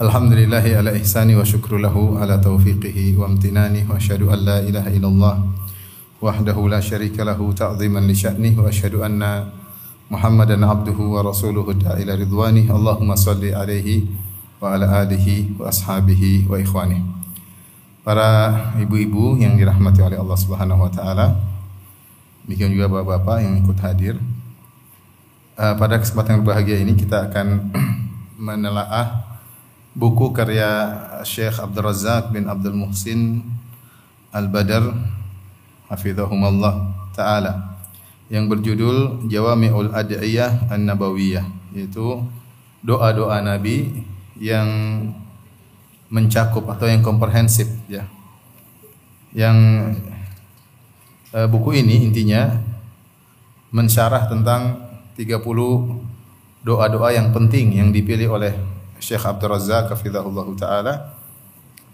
Alhamdulillahi ala ihsani wa syukru ala taufiqihi wa amtinani wa asyhadu an la ilaha illallah wahdahu la syarika lahu ta'ziman li sya'nih wa asyhadu anna Muhammadan abduhu wa rasuluhu da'ila ridwani Allahumma salli alaihi wa ala alihi wa ashabihi wa ikhwani Para ibu-ibu yang dirahmati oleh Allah Subhanahu wa taala Demikian juga bapak-bapak yang ikut hadir. Uh, pada kesempatan yang berbahagia ini kita akan menelaah buku karya Syekh Abdul Razak bin Abdul Muhsin Al-Badar Hafizahumullah Ta'ala yang berjudul Jawami'ul Ad'iyah An-Nabawiyah yaitu doa-doa Nabi yang mencakup atau yang komprehensif ya. Yang Eh, buku ini intinya mensyarah tentang 30 doa-doa yang penting yang dipilih oleh Syekh Abdul Razak taala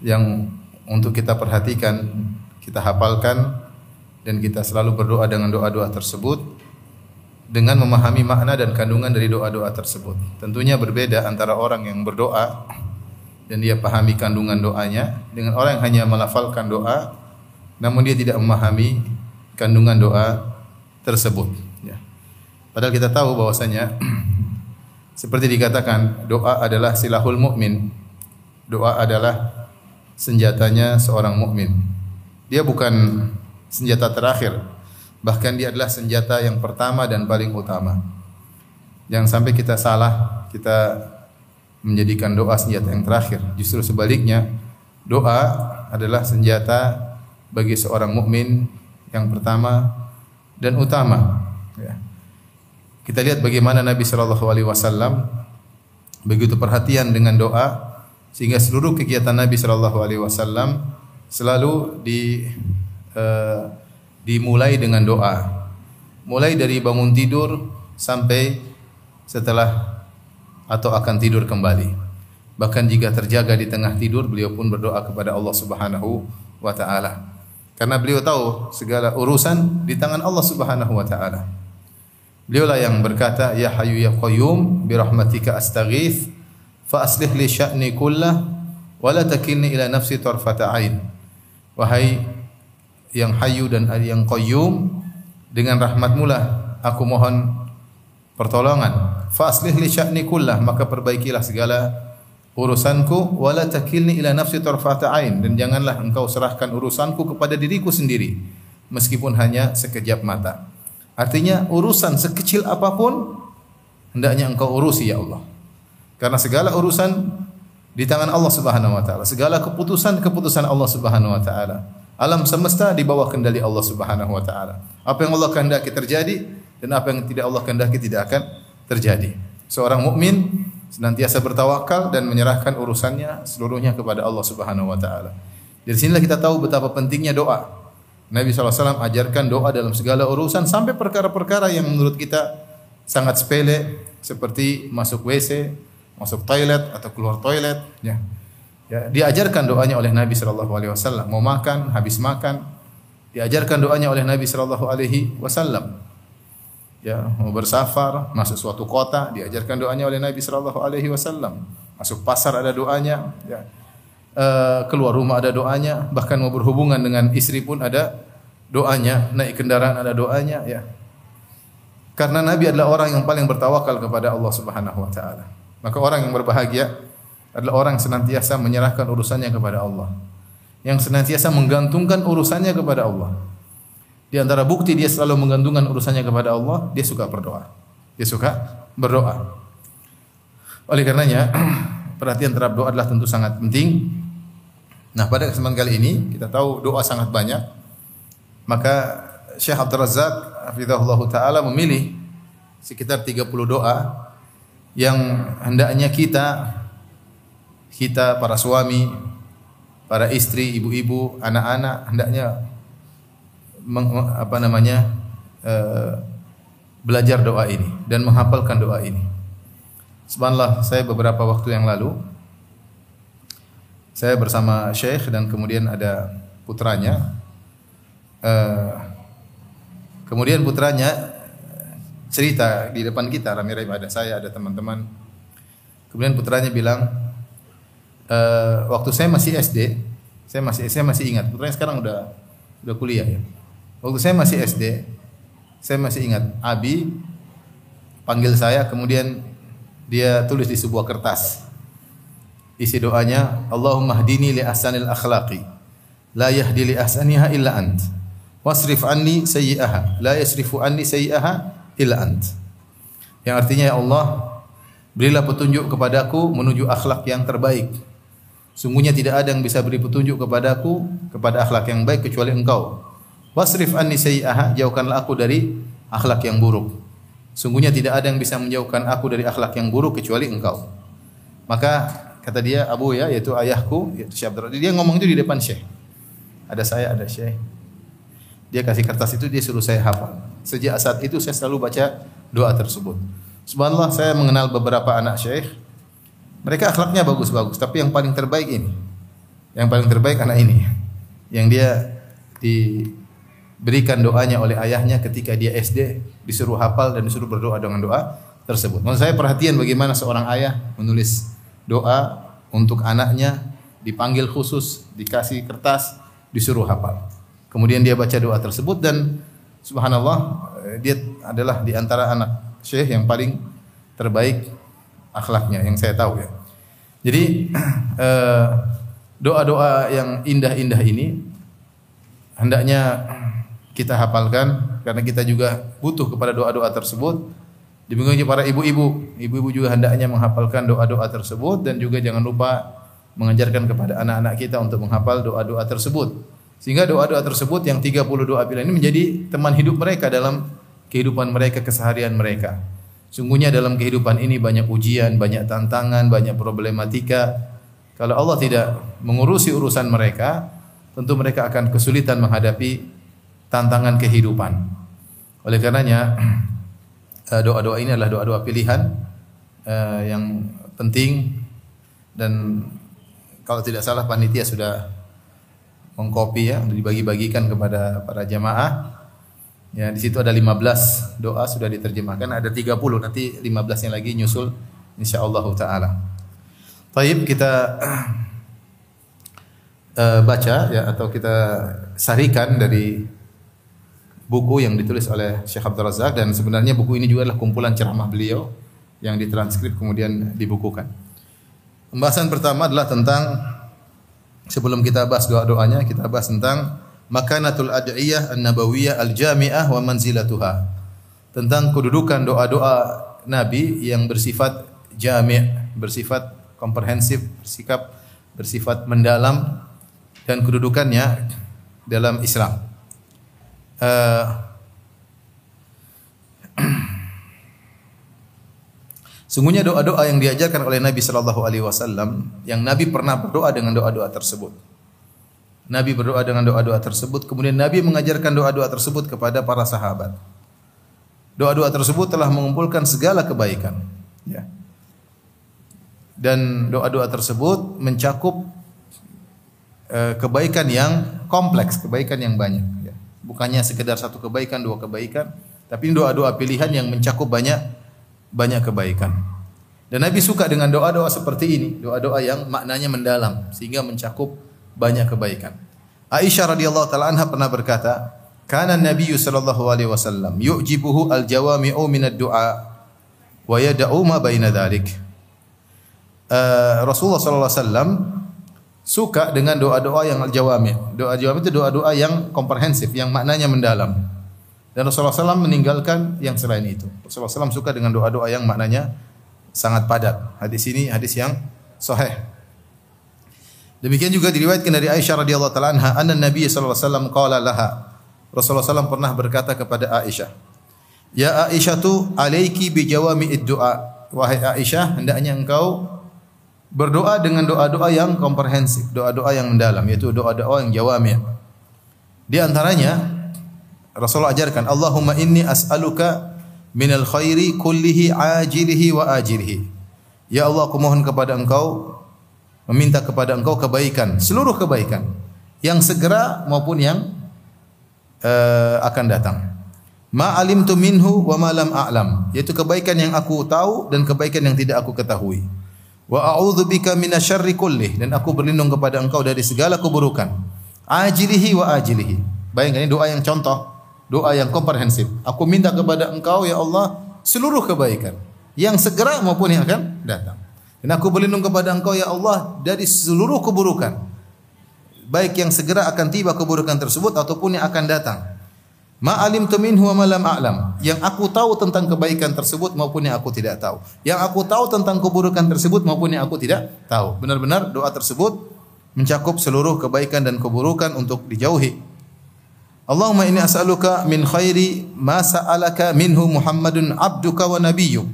yang untuk kita perhatikan, kita hafalkan dan kita selalu berdoa dengan doa-doa tersebut dengan memahami makna dan kandungan dari doa-doa tersebut. Tentunya berbeda antara orang yang berdoa dan dia pahami kandungan doanya dengan orang yang hanya melafalkan doa namun dia tidak memahami kandungan doa tersebut. Ya. Padahal kita tahu bahwasanya seperti dikatakan doa adalah silahul mukmin. Doa adalah senjatanya seorang mukmin. Dia bukan senjata terakhir, bahkan dia adalah senjata yang pertama dan paling utama. Jangan sampai kita salah, kita menjadikan doa senjata yang terakhir. Justru sebaliknya, doa adalah senjata bagi seorang mukmin yang pertama dan utama. Ya. Kita lihat bagaimana Nabi Shallallahu Alaihi Wasallam begitu perhatian dengan doa sehingga seluruh kegiatan Nabi Shallallahu Alaihi Wasallam selalu di uh, dimulai dengan doa. Mulai dari bangun tidur sampai setelah atau akan tidur kembali. Bahkan jika terjaga di tengah tidur, beliau pun berdoa kepada Allah Subhanahu wa taala. Karena beliau tahu segala urusan di tangan Allah Subhanahu wa taala. Beliaulah yang berkata, "Ya Hayyu ya Qayyum, bi rahmatika astaghits, fa aslih li sya'ni kullah wa la takilni ila nafsi tarfata ain." Wahai yang Hayyu dan yang Qayyum, dengan rahmatmu lah aku mohon pertolongan. Fa aslih li sya'ni kullah, maka perbaikilah segala urusanku wala takilni ila nafsi tarfata ain dan janganlah engkau serahkan urusanku kepada diriku sendiri meskipun hanya sekejap mata. Artinya urusan sekecil apa pun hendaknya engkau urusi ya Allah. Karena segala urusan di tangan Allah Subhanahu wa taala. Segala keputusan keputusan Allah Subhanahu wa taala. Alam semesta di bawah kendali Allah Subhanahu wa taala. Apa yang Allah kehendaki terjadi dan apa yang tidak Allah kehendaki tidak akan terjadi. Seorang mukmin senantiasa bertawakal dan menyerahkan urusannya seluruhnya kepada Allah Subhanahu wa taala. Dari sinilah kita tahu betapa pentingnya doa. Nabi SAW ajarkan doa dalam segala urusan sampai perkara-perkara yang menurut kita sangat sepele seperti masuk WC, masuk toilet atau keluar toilet ya. Ya, diajarkan doanya oleh Nabi wasallam. Mau makan, habis makan, diajarkan doanya oleh Nabi wasallam ya mau bersafar masuk suatu kota diajarkan doanya oleh Nabi Wasallam masuk pasar ada doanya ya e, keluar rumah ada doanya bahkan mau berhubungan dengan istri pun ada doanya naik kendaraan ada doanya ya karena Nabi adalah orang yang paling bertawakal kepada Allah Subhanahu Wa Taala maka orang yang berbahagia adalah orang yang senantiasa menyerahkan urusannya kepada Allah yang senantiasa menggantungkan urusannya kepada Allah di antara bukti dia selalu menggantungkan urusannya kepada Allah, dia suka berdoa. Dia suka berdoa. Oleh karenanya, perhatian terhadap doa adalah tentu sangat penting. Nah, pada kesempatan kali ini kita tahu doa sangat banyak. Maka Syekh Abdul Razak hafizahullah taala memilih sekitar 30 doa yang hendaknya kita kita para suami para istri, ibu-ibu, anak-anak hendaknya meng, apa namanya eh, belajar doa ini dan menghafalkan doa ini. Subhanallah, saya beberapa waktu yang lalu saya bersama Syekh dan kemudian ada putranya. Eh, kemudian putranya cerita di depan kita, rame-rame ada saya, ada teman-teman. Kemudian putranya bilang, e, waktu saya masih SD, saya masih saya masih ingat. Putranya sekarang udah udah kuliah ya. Waktu saya masih SD, saya masih ingat Abi panggil saya, kemudian dia tulis di sebuah kertas. Isi doanya, Allahumma hdini li ahsanil akhlaqi. La yahdi li ahsaniha illa ant. Wasrif anni sayyi'aha. La yasrifu anni sayyi'aha illa ant. Yang artinya ya Allah, berilah petunjuk kepadaku menuju akhlak yang terbaik. Sungguhnya tidak ada yang bisa beri petunjuk kepadaku kepada akhlak yang baik kecuali Engkau. Wasrif anni sayyi'aha, jauhkanlah aku dari akhlak yang buruk. Sungguhnya tidak ada yang bisa menjauhkan aku dari akhlak yang buruk kecuali Engkau. Maka kata dia Abu ya yaitu ayahku yaitu Syekh Abdurrahman. Dia ngomong itu di depan Syekh. Ada saya, ada Syekh. Dia kasih kertas itu dia suruh saya hafal. Sejak saat itu saya selalu baca doa tersebut. Subhanallah saya mengenal beberapa anak syekh. Mereka akhlaknya bagus-bagus, tapi yang paling terbaik ini. Yang paling terbaik anak ini. Yang dia diberikan doanya oleh ayahnya ketika dia SD, disuruh hafal dan disuruh berdoa dengan doa tersebut. Maksud saya perhatian bagaimana seorang ayah menulis doa untuk anaknya dipanggil khusus, dikasih kertas, disuruh hafal. Kemudian dia baca doa tersebut dan subhanallah eh, dia adalah di antara anak syekh yang paling terbaik akhlaknya yang saya tahu ya. Jadi eh, doa-doa yang indah-indah ini hendaknya kita hafalkan karena kita juga butuh kepada doa-doa tersebut. Demikian juga para ibu-ibu, ibu-ibu juga hendaknya menghafalkan doa-doa tersebut dan juga jangan lupa mengajarkan kepada anak-anak kita untuk menghafal doa-doa tersebut. Sehingga doa-doa tersebut yang 30 doa pilihan ini menjadi teman hidup mereka dalam kehidupan mereka, keseharian mereka. Sungguhnya dalam kehidupan ini banyak ujian, banyak tantangan, banyak problematika. Kalau Allah tidak mengurusi urusan mereka, tentu mereka akan kesulitan menghadapi tantangan kehidupan. Oleh karenanya doa-doa ini adalah doa-doa pilihan eh, yang penting dan kalau tidak salah panitia sudah mengkopi ya dibagi-bagikan kepada para jamaah. Ya, di situ ada 15 doa sudah diterjemahkan, ada 30 nanti 15-nya lagi nyusul insyaallah taala. Baik, kita uh, baca ya atau kita sarikan dari buku yang ditulis oleh Syekh Abdul Razak dan sebenarnya buku ini juga adalah kumpulan ceramah beliau yang ditranskrip kemudian dibukukan. Pembahasan pertama adalah tentang Sebelum kita bahas doa-doanya, kita bahas tentang makanatul ad'iyah an-nabawiyah al-jami'ah wa manzilatuha. Tentang kedudukan doa-doa Nabi yang bersifat jami', bersifat komprehensif, bersikap bersifat mendalam dan kedudukannya dalam Islam. Uh, Sungguhnya doa-doa yang diajarkan oleh Nabi sallallahu alaihi wasallam yang Nabi pernah berdoa dengan doa-doa tersebut. Nabi berdoa dengan doa-doa tersebut, kemudian Nabi mengajarkan doa-doa tersebut kepada para sahabat. Doa-doa tersebut telah mengumpulkan segala kebaikan, ya. Dan doa-doa tersebut mencakup uh, kebaikan yang kompleks, kebaikan yang banyak, ya. Bukannya sekedar satu kebaikan, dua kebaikan, tapi doa-doa pilihan yang mencakup banyak banyak kebaikan. Dan Nabi suka dengan doa-doa seperti ini, doa-doa yang maknanya mendalam sehingga mencakup banyak kebaikan. Aisyah radhiyallahu taala anha pernah berkata, "Kana Nabi sallallahu alaihi wasallam yu'jibuhu al-jawami'u min ad-du'a wa yad'u ma baina dzalik." Uh, Rasulullah sallallahu alaihi wasallam suka dengan doa-doa yang al-jawami'. Doa jawami itu doa-doa yang komprehensif, yang maknanya mendalam. Dan Rasulullah SAW meninggalkan yang selain itu. Rasulullah SAW suka dengan doa-doa yang maknanya sangat padat. Hadis ini hadis yang sahih. Demikian juga diriwayatkan dari Aisyah radhiyallahu taala anha, anna Nabi sallallahu alaihi wasallam qala laha. Rasulullah SAW pernah berkata kepada Aisyah, "Ya Aisyah tu alaiki bi jawami'id du'a." Wahai Aisyah, hendaknya engkau berdoa dengan doa-doa yang komprehensif, doa-doa yang mendalam yaitu doa-doa yang jawami. Di antaranya Rasulullah ajarkan, Allahumma inni as'aluka minal khairi kullihi ajilihi wa ajilihi. Ya Allah, aku mohon kepada Engkau meminta kepada Engkau kebaikan, seluruh kebaikan yang segera maupun yang uh, akan datang. Ma alimtu minhu wa ma lam a'lam, yaitu kebaikan yang aku tahu dan kebaikan yang tidak aku ketahui. Wa a'udzu bika minasyarri kullih dan aku berlindung kepada Engkau dari segala keburukan. Ajilihi wa ajilihi. Bayangkan ini doa yang contoh, doa yang komprehensif. Aku minta kepada Engkau ya Allah seluruh kebaikan yang segera maupun yang akan datang. Dan aku berlindung kepada Engkau ya Allah dari seluruh keburukan. Baik yang segera akan tiba keburukan tersebut ataupun yang akan datang. Ma alimtu minhu wa ma lam a'lam. Yang aku tahu tentang kebaikan tersebut maupun yang aku tidak tahu. Yang aku tahu tentang keburukan tersebut maupun yang aku tidak tahu. Benar-benar doa tersebut mencakup seluruh kebaikan dan keburukan untuk dijauhi. Allahumma inni as'aluka min khairi ma sa'alaka minhu Muhammadun abduka wa nabiyyuk.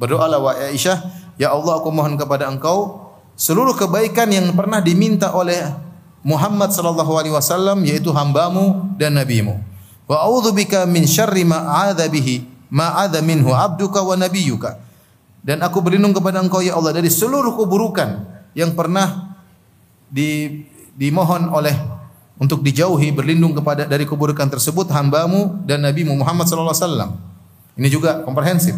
Berdoalah wa Aisyah, ya Allah aku mohon kepada Engkau seluruh kebaikan yang pernah diminta oleh Muhammad sallallahu alaihi wasallam yaitu hambamu dan nabimu. Wa a'udzubika min syarri ma a'adza bihi ma a'adza minhu abduka wa nabiyyuka. Dan aku berlindung kepada Engkau ya Allah dari seluruh keburukan yang pernah di, dimohon oleh untuk dijauhi berlindung kepada dari keburukan tersebut hambamu dan Nabi Muhammad sallallahu alaihi wasallam. Ini juga komprehensif.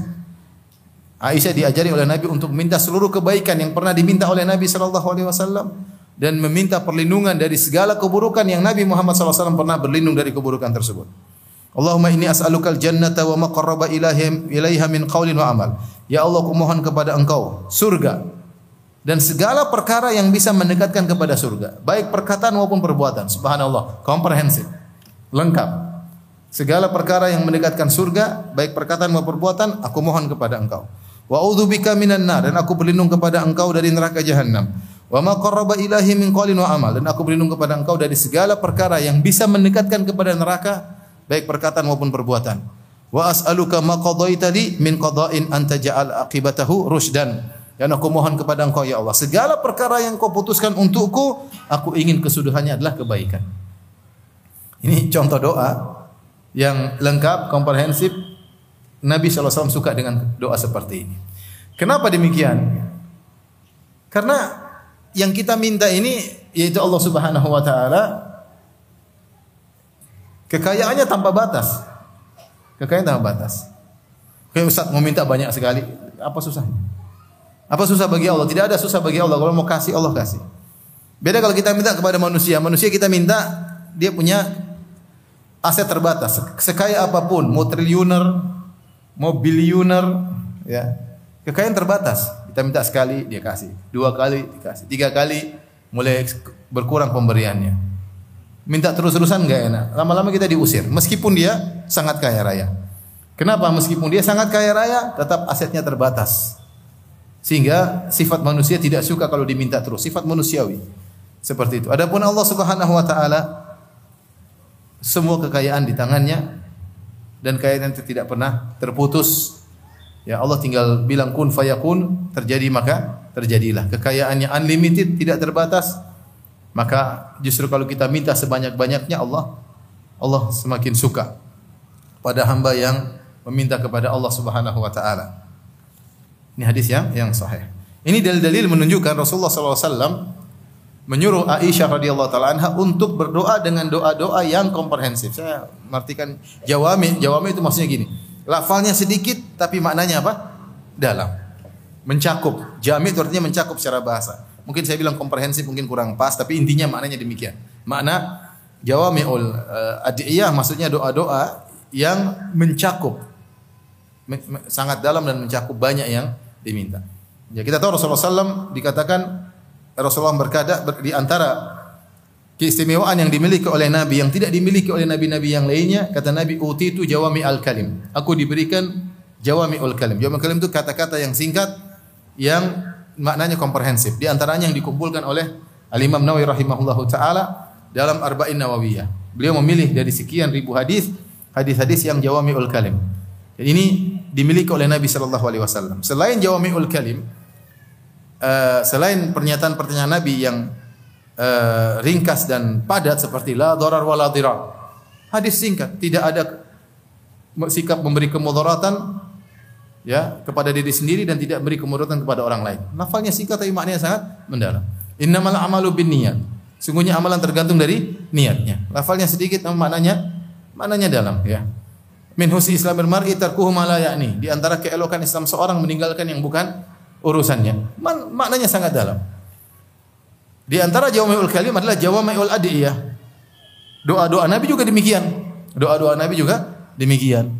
Aisyah diajari oleh Nabi untuk minta seluruh kebaikan yang pernah diminta oleh Nabi sallallahu alaihi wasallam dan meminta perlindungan dari segala keburukan yang Nabi Muhammad SAW pernah berlindung dari keburukan tersebut. Allahumma inni as'alukal jannata wa ma qarraba ilaiha min qaulin wa amal. Ya Allah, aku mohon kepada Engkau surga dan segala perkara yang bisa mendekatkan kepada surga, baik perkataan maupun perbuatan. Subhanallah, komprehensif, lengkap. Segala perkara yang mendekatkan surga, baik perkataan maupun perbuatan, aku mohon kepada Engkau. Wa a'udzubika minan nar dan aku berlindung kepada Engkau dari neraka jahanam. Wa ma qarraba ilahi min qaulin wa amal dan aku berlindung kepada Engkau dari segala perkara yang bisa mendekatkan kepada neraka baik perkataan maupun perbuatan. Wa as'aluka ma qadaita li min qada'in anta ja'al aqibatahu rusdan. Dan aku mohon kepada Engkau ya Allah, segala perkara yang Kau putuskan untukku, aku ingin kesudahannya adalah kebaikan. Ini contoh doa yang lengkap, komprehensif. Nabi SAW suka dengan doa seperti ini. Kenapa demikian? Karena yang kita minta ini yaitu Allah Subhanahu wa taala kekayaannya tanpa batas. Kekayaan tanpa batas. Kayak Ustaz mau minta banyak sekali, apa susahnya? Apa susah bagi Allah? Tidak ada susah bagi Allah. Kalau mau kasih Allah kasih. Beda kalau kita minta kepada manusia. Manusia kita minta dia punya aset terbatas. Sekaya apa pun, mau triliuner, mau biliuner, ya. Kekayaan terbatas. Kita minta sekali dia kasih, dua kali dikasih, tiga kali mulai berkurang pemberiannya. Minta terus-terusan nggak enak. Lama-lama kita diusir, meskipun dia sangat kaya raya. Kenapa? Meskipun dia sangat kaya raya, tetap asetnya terbatas. Sehingga sifat manusia tidak suka kalau diminta terus, sifat manusiawi. Seperti itu. Adapun Allah Subhanahu wa taala semua kekayaan di tangannya dan kekayaan itu tidak pernah terputus Ya Allah tinggal bilang kun fayakun, terjadi maka terjadilah. Kekayaannya unlimited, tidak terbatas. Maka justru kalau kita minta sebanyak-banyaknya Allah Allah semakin suka pada hamba yang meminta kepada Allah Subhanahu wa taala. Ini hadis yang yang sahih. Ini dalil-dalil menunjukkan Rasulullah SAW menyuruh Aisyah radhiyallahu taala anha untuk berdoa dengan doa-doa yang komprehensif. Saya mengartikan jawami, jawami itu maksudnya gini. Lafalnya sedikit tapi maknanya apa? Dalam. Mencakup. Jami itu artinya mencakup secara bahasa. Mungkin saya bilang komprehensif mungkin kurang pas tapi intinya maknanya demikian. Makna jawami'ul uh, adiyah maksudnya doa-doa yang mencakup sangat dalam dan mencakup banyak yang diminta. Ya kita tahu Rasulullah SAW dikatakan Rasulullah berkata di antara keistimewaan yang dimiliki oleh Nabi yang tidak dimiliki oleh nabi-nabi yang lainnya kata Nabi uti itu jawami al kalim. Aku diberikan jawami al kalim. Jawami al kalim itu kata-kata yang singkat yang maknanya komprehensif. Di antaranya yang dikumpulkan oleh Al Imam Nawawi rahimahullahu taala dalam Arba'in Nawawiyah. Beliau memilih dari sekian ribu hadis hadis-hadis yang jawami al kalim. Dan ini dimiliki oleh Nabi sallallahu alaihi wasallam. Selain jawami al kalim eh, selain pernyataan pertanyaan Nabi yang eh, ringkas dan padat seperti la darar wala dirar. Hadis singkat, tidak ada sikap memberi kemudaratan ya kepada diri sendiri dan tidak memberi kemudaratan kepada orang lain. Lafalnya singkat tapi maknanya sangat mendalam. Innamal a'malu binniyat. Sungguhnya amalan tergantung dari niatnya. Lafalnya sedikit namun maknanya maknanya dalam ya. Min husni islamil mar'i tarkuhu ma la. Di antara keelokan Islam seorang meninggalkan yang bukan urusannya. Man, maknanya sangat dalam. Di antara jawami'ul kalim adalah jawami'ul adiyah. Doa-doa Nabi juga demikian. Doa-doa Nabi juga demikian.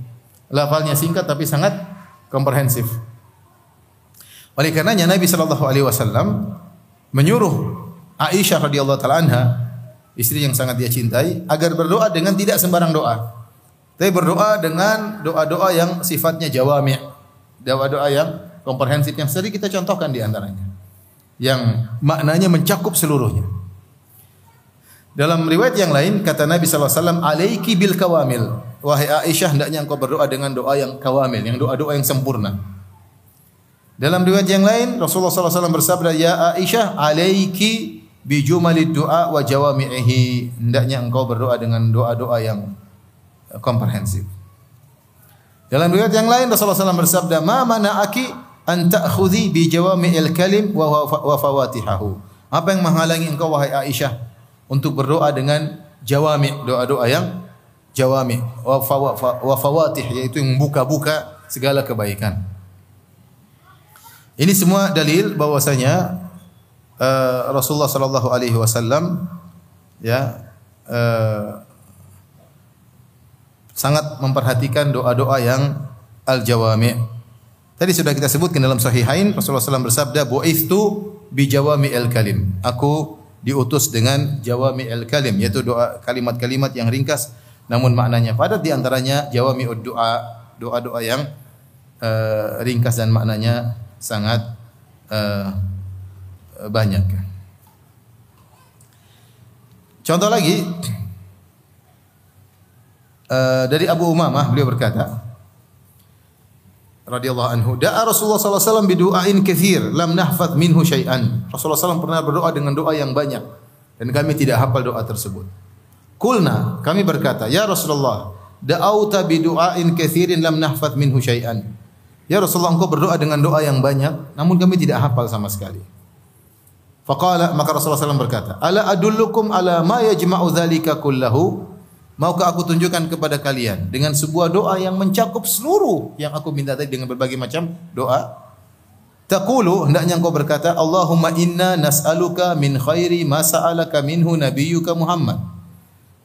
Lafalnya singkat tapi sangat komprehensif. Oleh karenanya Nabi sallallahu alaihi wasallam menyuruh Aisyah radhiyallahu taala anha, istri yang sangat dia cintai, agar berdoa dengan tidak sembarang doa. Tapi berdoa dengan doa-doa yang sifatnya jawami'. Doa-doa yang komprehensif yang sering kita contohkan di antaranya. Yang maknanya mencakup seluruhnya. Dalam riwayat yang lain kata Nabi sallallahu alaihi wasallam, "Alaiki bil kawamil." Wahai Aisyah, hendaknya engkau berdoa dengan doa yang kawamil, yang doa-doa yang sempurna. Dalam riwayat yang lain Rasulullah sallallahu alaihi wasallam bersabda, "Ya Aisyah, alaiki bi jumalid du'a wa jawami'ihi." Hendaknya engkau berdoa dengan doa-doa yang komprehensif. Dalam riwayat yang lain Rasulullah SAW bersabda, "Ma mana'aki an ta'khudhi bi jawami'il kalim wa wa fawatihahu." Apa yang menghalangi engkau wahai Aisyah untuk berdoa dengan jawami, doa-doa yang jawami, wa wa fawatih yaitu yang membuka-buka segala kebaikan. Ini semua dalil bahwasanya uh, Rasulullah sallallahu alaihi wasallam ya uh, sangat memperhatikan doa-doa yang al-jawami. Tadi sudah kita sebutkan dalam sahihain Rasulullah SAW bersabda, "Bu'ithu bi jawami al-kalim." Aku diutus dengan jawami al-kalim yaitu doa kalimat-kalimat yang ringkas namun maknanya padat di antaranya jawami doa doa-doa yang uh, ringkas dan maknanya sangat uh, banyak. Contoh lagi uh, dari Abu Umamah beliau berkata radhiyallahu anhu da'a Rasulullah sallallahu alaihi wasallam bidu'ain katsir lam nahfaz minhu syai'an. Rasulullah SAW pernah berdoa dengan doa yang banyak dan kami tidak hafal doa tersebut. Kulna, kami berkata, "Ya Rasulullah, da'auta bidu'ain katsirin lam nahfaz minhu syai'an." Ya Rasulullah engkau berdoa dengan doa yang banyak namun kami tidak hafal sama sekali. Faqala maka Rasulullah SAW berkata, "Ala adullukum ala ma yajma'u dzalika kullahu?" Maukah aku tunjukkan kepada kalian dengan sebuah doa yang mencakup seluruh yang aku minta tadi dengan berbagai macam doa? Taqulu hendaknya engkau berkata, "Allahumma inna nas'aluka min khairi ma sa'alaka minhu nabiyyuka Muhammad."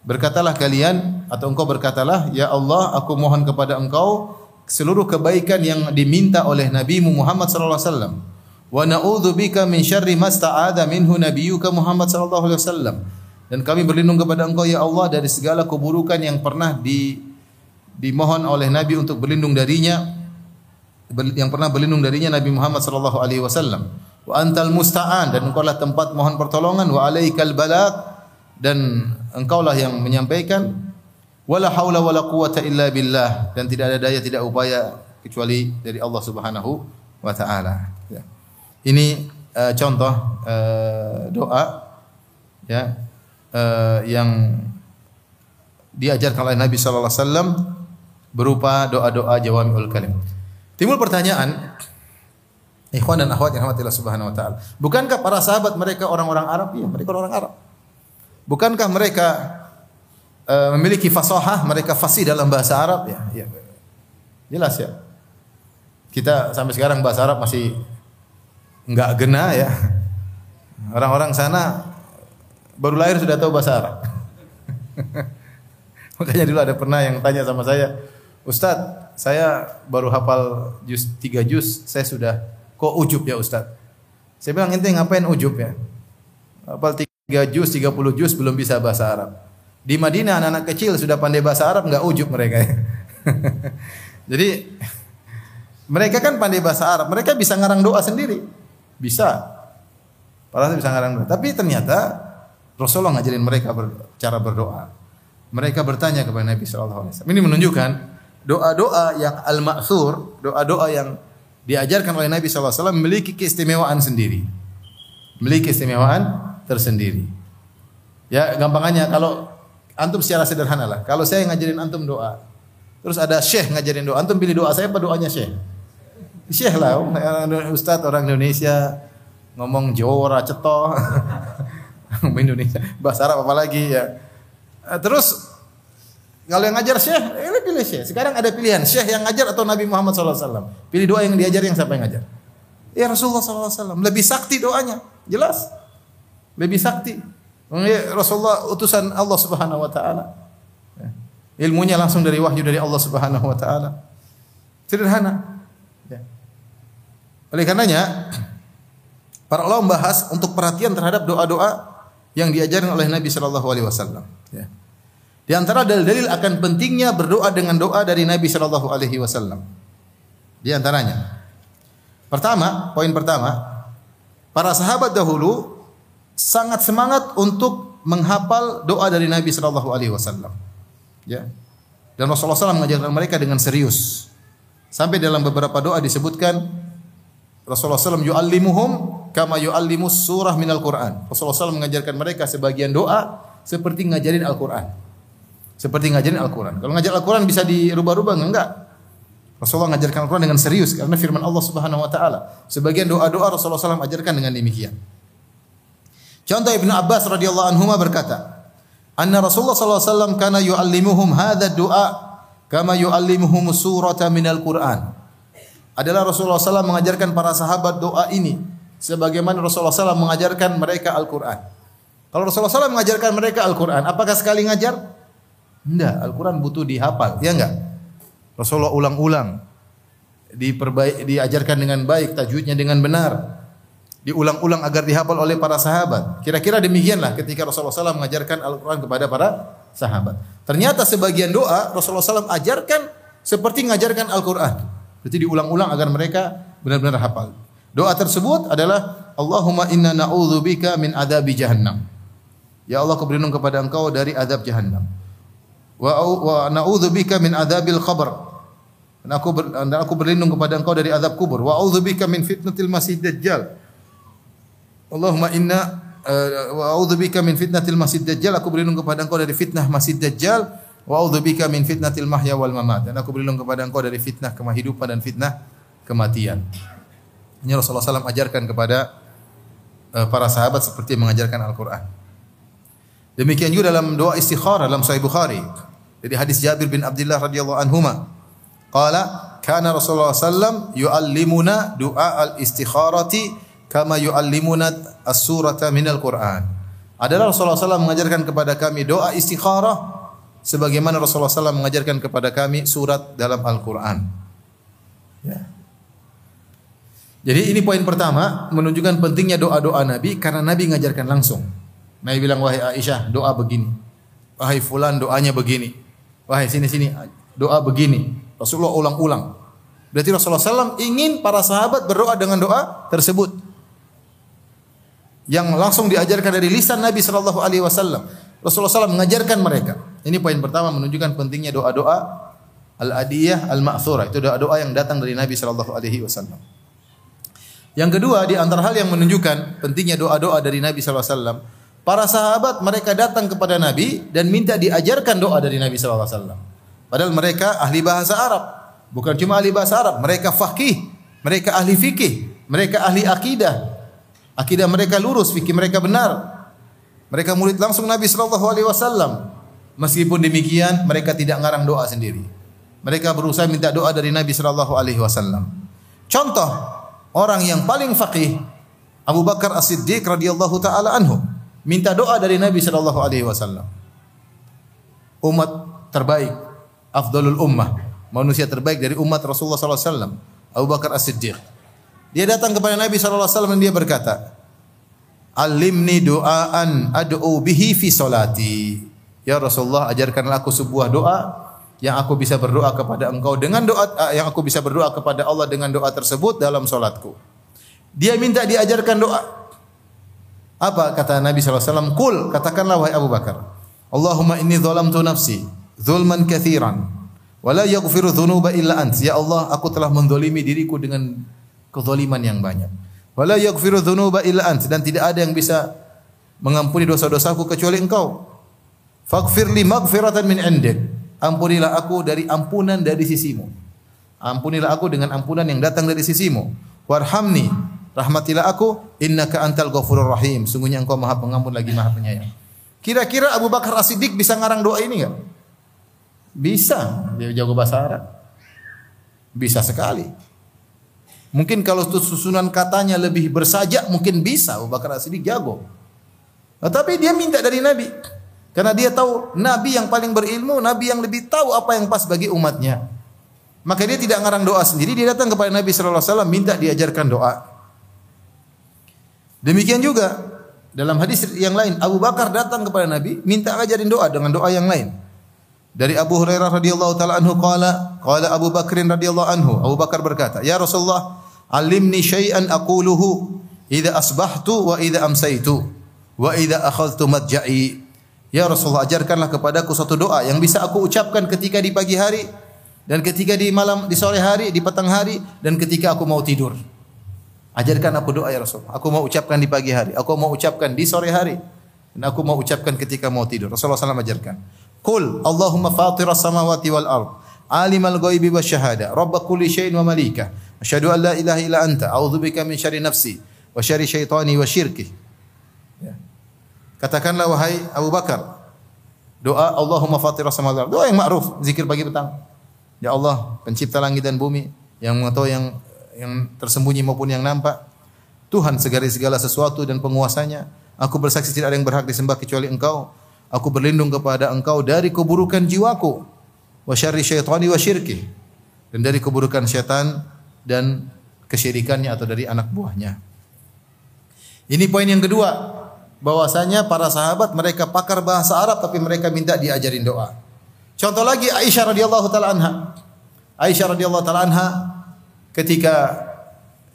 Berkatalah kalian atau engkau berkatalah, "Ya Allah, aku mohon kepada engkau seluruh kebaikan yang diminta oleh Nabimu Muhammad sallallahu alaihi wasallam. Wa na'udzu bika min syarri ma sta'adha minhu nabiyyuka Muhammad sallallahu alaihi wasallam." Dan kami berlindung kepada Engkau ya Allah dari segala keburukan yang pernah di dimohon oleh Nabi untuk berlindung darinya yang pernah berlindung darinya Nabi Muhammad sallallahu alaihi wasallam. Wa antal musta'an dan engkaulah tempat mohon pertolongan wa alaikal balagh dan engkaulah yang menyampaikan wala haula wala quwata illa billah dan tidak ada daya tidak upaya kecuali dari Allah Subhanahu wa taala. Ya. Ini uh, contoh uh, doa ya uh, yang diajarkan oleh Nabi sallallahu alaihi wasallam berupa doa-doa jawami'ul kalim. Timbul pertanyaan, ikhwan dan akhwat yang rahmatillah subhanahu wa taala. Bukankah para sahabat mereka orang-orang Arab? Iya, mereka orang Arab. Bukankah mereka uh, memiliki fasahah, mereka fasih dalam bahasa Arab? Ya, ya. Jelas ya. Kita sampai sekarang bahasa Arab masih enggak gena ya. Orang-orang sana baru lahir sudah tahu bahasa Arab. Makanya dulu ada pernah yang tanya sama saya, Ustadz, saya baru hafal juz tiga juz, saya sudah kok ujub ya Ustadz. Saya bilang ente ngapain ujub ya? Hafal tiga juz, tiga puluh juz belum bisa bahasa Arab. Di Madinah anak-anak kecil sudah pandai bahasa Arab nggak ujub mereka. Jadi mereka kan pandai bahasa Arab, mereka bisa ngarang doa sendiri, bisa. Para bisa ngarang doa. Tapi ternyata Rasulullah ngajarin mereka ber, cara berdoa. Mereka bertanya kepada Nabi sallallahu alaihi wasallam. Ini menunjukkan doa-doa yang al-ma'thur, doa-doa yang diajarkan oleh Nabi SAW memiliki keistimewaan sendiri. Memiliki keistimewaan tersendiri. Ya, gampangannya kalau antum secara sederhana lah. Kalau saya ngajarin antum doa, terus ada syekh ngajarin doa, antum pilih doa saya apa doanya syekh? Syekh lah, Ustadz orang Indonesia ngomong Jora ceto. Indonesia, bahasa Arab apa lagi ya. Terus kalau yang ngajar syekh, ini pilih syekh. Sekarang ada pilihan, syekh yang ngajar atau Nabi Muhammad SAW. Pilih doa yang diajar yang siapa yang ngajar. Ya Rasulullah SAW. Lebih sakti doanya. Jelas. Lebih sakti. Rasulullah utusan Allah Subhanahu Wa Taala. Ya. Ilmunya langsung dari wahyu dari Allah Subhanahu Wa Taala. Sederhana. Ya. Oleh karenanya, para ulama membahas untuk perhatian terhadap doa-doa yang diajarkan oleh Nabi Shallallahu Alaihi Wasallam. Ya. Di antara dalil-dalil akan pentingnya berdoa dengan doa dari Nabi Shallallahu Alaihi Wasallam. Di antaranya, pertama, poin pertama, para sahabat dahulu sangat semangat untuk menghafal doa dari Nabi Shallallahu Alaihi Wasallam. Ya. Dan Rasulullah SAW mengajarkan mereka dengan serius. Sampai dalam beberapa doa disebutkan Rasulullah SAW yu'allimuhum kama yu'allimus surah minal Qur'an. Rasulullah SAW mengajarkan mereka sebagian doa seperti ngajarin Al-Quran. Seperti ngajarin Al-Quran. Kalau ngajar Al-Quran bisa dirubah-rubah? Enggak. Rasulullah mengajarkan Al-Quran dengan serius karena firman Allah Subhanahu wa taala. Sebagian doa-doa Rasulullah SAW ajarkan dengan demikian. Contoh Ibnu Abbas radhiyallahu anhu berkata, "Anna Rasulullah sallallahu alaihi wasallam kana yu'allimuhum hadha du'a kama yu'allimuhum surata minal Qur'an." Adalah Rasulullah SAW mengajarkan para sahabat doa ini sebagaimana Rasulullah SAW mengajarkan mereka Al-Quran. Kalau Rasulullah SAW mengajarkan mereka Al-Quran, apakah sekali ngajar? Enggak, Al-Quran butuh dihafal, ya enggak? Rasulullah ulang-ulang, diperbaik, diajarkan dengan baik, tajwidnya dengan benar, diulang-ulang agar dihafal oleh para sahabat. Kira-kira demikianlah ketika Rasulullah SAW mengajarkan Al-Quran kepada para sahabat. Ternyata sebagian doa Rasulullah SAW ajarkan seperti mengajarkan Al-Quran. Berarti diulang-ulang agar mereka benar-benar hafal. Doa tersebut adalah Allahumma inna na'udzubika min adabi jahannam. Ya Allah, aku berlindung kepada Engkau dari adab jahannam wa wa na'udzubika min adzabil qabr. Dan aku ber, dan aku berlindung kepada Engkau dari azab kubur. Wa a'udzubika min fitnatil masih dajjal. Allahumma inna uh, wa a'udzubika min fitnatil masih dajjal. Aku berlindung kepada Engkau dari fitnah masih dajjal. Wa a'udzubika min fitnatil mahya wal mamat. Dan aku berlindung kepada Engkau dari fitnah kehidupan dan fitnah kematian. Ini Rasulullah SAW ajarkan kepada uh, para sahabat seperti mengajarkan Al-Quran. Demikian juga dalam doa istikharah dalam Sahih Bukhari. Jadi hadis Jabir bin Abdullah radhiyallahu anhuma. Qala kana Rasulullah sallam yuallimuna doa al-istikharati kama yuallimuna as-surata minal Qur'an. Adalah Rasulullah SAW mengajarkan kepada kami doa istikharah sebagaimana Rasulullah SAW mengajarkan kepada kami surat dalam Al-Quran. Ya. Jadi ini poin pertama menunjukkan pentingnya doa-doa Nabi karena Nabi mengajarkan langsung. Nabi bilang wahai Aisyah doa begini. Wahai fulan doanya begini. Wahai sini sini doa begini. Rasulullah ulang-ulang. Berarti Rasulullah SAW ingin para sahabat berdoa dengan doa tersebut. Yang langsung diajarkan dari lisan Nabi Shallallahu Alaihi Wasallam. Rasulullah SAW mengajarkan mereka. Ini poin pertama menunjukkan pentingnya doa-doa al-adiyah al-ma'thurah. Itu doa-doa yang datang dari Nabi Shallallahu Alaihi Wasallam. Yang kedua di antara hal yang menunjukkan pentingnya doa-doa dari Nabi Shallallahu Alaihi Wasallam Para sahabat mereka datang kepada Nabi dan minta diajarkan doa dari Nabi sallallahu alaihi wasallam. Padahal mereka ahli bahasa Arab. Bukan cuma ahli bahasa Arab, mereka faqih, mereka ahli fikih, mereka ahli akidah. Akidah mereka lurus, fikih mereka benar. Mereka murid langsung Nabi sallallahu alaihi wasallam. Meskipun demikian, mereka tidak ngarang doa sendiri. Mereka berusaha minta doa dari Nabi sallallahu alaihi wasallam. Contoh orang yang paling faqih Abu Bakar As-Siddiq radhiyallahu taala anhu minta doa dari Nabi sallallahu alaihi wasallam. Umat terbaik, afdalul ummah, manusia terbaik dari umat Rasulullah sallallahu alaihi wasallam, Abu Bakar As-Siddiq. Dia datang kepada Nabi sallallahu alaihi wasallam dan dia berkata, "Alimni doaan ad'u bihi fi salati." Ya Rasulullah, ajarkanlah aku sebuah doa yang aku bisa berdoa kepada engkau dengan doa yang aku bisa berdoa kepada Allah dengan doa tersebut dalam solatku. Dia minta diajarkan doa. Apa kata Nabi SAW? Kul, katakanlah wahai Abu Bakar. Allahumma inni zalamtu nafsi zulman kathiran. Wala yaghfiru dzunuba illa ant. Ya Allah, aku telah mendolimi diriku dengan kezaliman yang banyak. Wala yaghfiru dzunuba illa ant dan tidak ada yang bisa mengampuni dosa-dosaku kecuali Engkau. Faghfir li maghfiratan min indik. Ampunilah aku dari ampunan dari sisimu. Ampunilah aku dengan ampunan yang datang dari sisimu. Warhamni, rahmatilah aku, innaka antal ghafurur rahim. Sungguhnya engkau maha pengampun lagi maha penyayang. Kira-kira Abu Bakar As-Siddiq bisa ngarang doa ini enggak? Bisa. Dia jago bahasa Arab. Bisa sekali. Mungkin kalau susunan katanya lebih bersajak mungkin bisa Abu Bakar As-Siddiq jago. Tetapi dia minta dari Nabi. Karena dia tahu Nabi yang paling berilmu, Nabi yang lebih tahu apa yang pas bagi umatnya. Maka dia tidak ngarang doa sendiri, dia datang kepada Nabi sallallahu alaihi wasallam minta diajarkan doa. Demikian juga dalam hadis yang lain Abu Bakar datang kepada Nabi minta ajarin doa dengan doa yang lain. Dari Abu Hurairah radhiyallahu taala anhu qala qala Abu Bakrin radhiyallahu anhu Abu Bakar berkata, "Ya Rasulullah, alimni syai'an aquluhu idza asbahtu wa idza amsaitu wa idza akhadhtu madja'i." Ya Rasulullah ajarkanlah kepadaku suatu doa yang bisa aku ucapkan ketika di pagi hari dan ketika di malam di sore hari, di petang hari dan ketika aku mau tidur. Ajarkan aku doa ya Rasulullah. Aku mau ucapkan di pagi hari, aku mau ucapkan di sore hari dan aku mau ucapkan ketika mau tidur. Rasulullah SAW ajarkan. Qul Allahumma fatiras samawati wal ard, alimal ghaibi wasyahada, rabb kulli syai'in wa malika. Asyhadu an la ilaha illa anta, a'udzubika min syarri nafsi wa syarri syaitani wa syirki. Katakanlah wahai Abu Bakar, doa Allahumma fatiras samawati wal Doa yang ma'ruf, zikir pagi petang. Ya Allah, pencipta langit dan bumi, yang mengetahui yang yang tersembunyi maupun yang nampak. Tuhan segala segala sesuatu dan penguasanya. Aku bersaksi tidak ada yang berhak disembah kecuali Engkau. Aku berlindung kepada Engkau dari keburukan jiwaku. Wa syarri syaitani wa syirki. Dan dari keburukan syaitan dan kesyirikannya atau dari anak buahnya. Ini poin yang kedua bahwasanya para sahabat mereka pakar bahasa Arab tapi mereka minta diajarin doa. Contoh lagi Aisyah radhiyallahu taala anha. Aisyah radhiyallahu taala anha ketika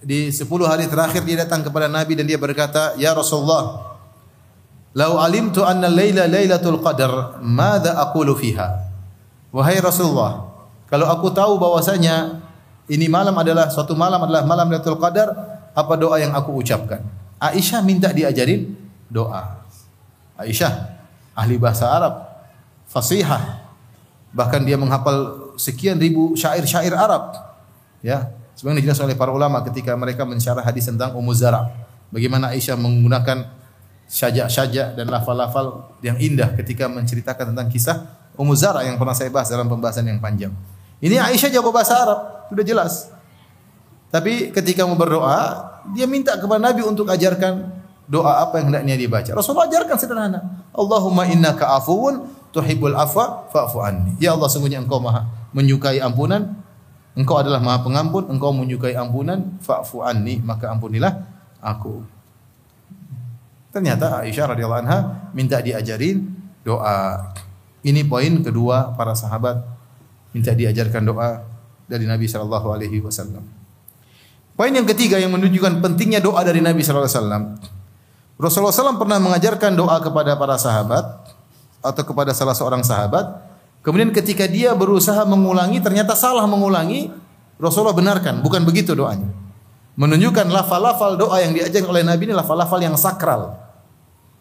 di 10 hari terakhir dia datang kepada Nabi dan dia berkata, "Ya Rasulullah, lau alimtu anna laila lailatul qadar, madza aqulu fiha?" Wahai Rasulullah, kalau aku tahu bahwasanya ini malam adalah suatu malam adalah malam Lailatul Qadar, apa doa yang aku ucapkan? Aisyah minta diajarin doa. Aisyah ahli bahasa Arab, fasihah. Bahkan dia menghafal sekian ribu syair-syair Arab. Ya, sebagaimana dijelaskan oleh para ulama ketika mereka mensyarah hadis tentang Ummu Zara. Bagaimana Aisyah menggunakan sajak-sajak dan lafal-lafal yang indah ketika menceritakan tentang kisah Ummu Zara yang pernah saya bahas dalam pembahasan yang panjang. Ini Aisyah jago bahasa Arab, sudah jelas. Tapi ketika mau berdoa, dia minta kepada Nabi untuk ajarkan doa apa yang hendaknya dibaca. Rasulullah ajarkan sederhana. Allahumma innaka afuwun tuhibbul afwa fa'fu anni. Ya Allah sungguhnya engkau maha menyukai ampunan. Engkau adalah maha pengampun, engkau menyukai ampunan, fa'fu anni, maka ampunilah aku. Ternyata Aisyah radhiyallahu anha minta diajarin doa. Ini poin kedua para sahabat minta diajarkan doa dari Nabi sallallahu alaihi wasallam. Poin yang ketiga yang menunjukkan pentingnya doa dari Nabi sallallahu alaihi wasallam. Rasulullah SAW pernah mengajarkan doa kepada para sahabat atau kepada salah seorang sahabat. Kemudian ketika dia berusaha mengulangi ternyata salah mengulangi, Rasulullah benarkan, bukan begitu doanya. Menunjukkan lafal-lafal doa yang diajarkan oleh Nabi ini lafal-lafal yang sakral.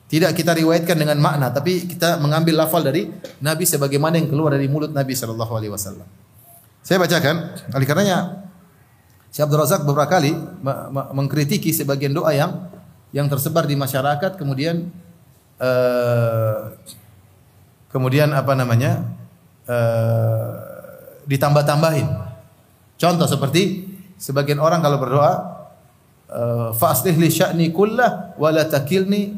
Tidak kita riwayatkan dengan makna, tapi kita mengambil lafal dari Nabi sebagaimana yang keluar dari mulut Nabi Shallallahu Alaihi Wasallam. Saya bacakan, oleh karenanya Syekh Abdul Razak beberapa kali mengkritiki sebagian doa yang yang tersebar di masyarakat, kemudian uh, kemudian apa namanya uh, ditambah-tambahin. Contoh seperti sebagian orang kalau berdoa uh, fa'aslih li sya'ni kullah wa la takilni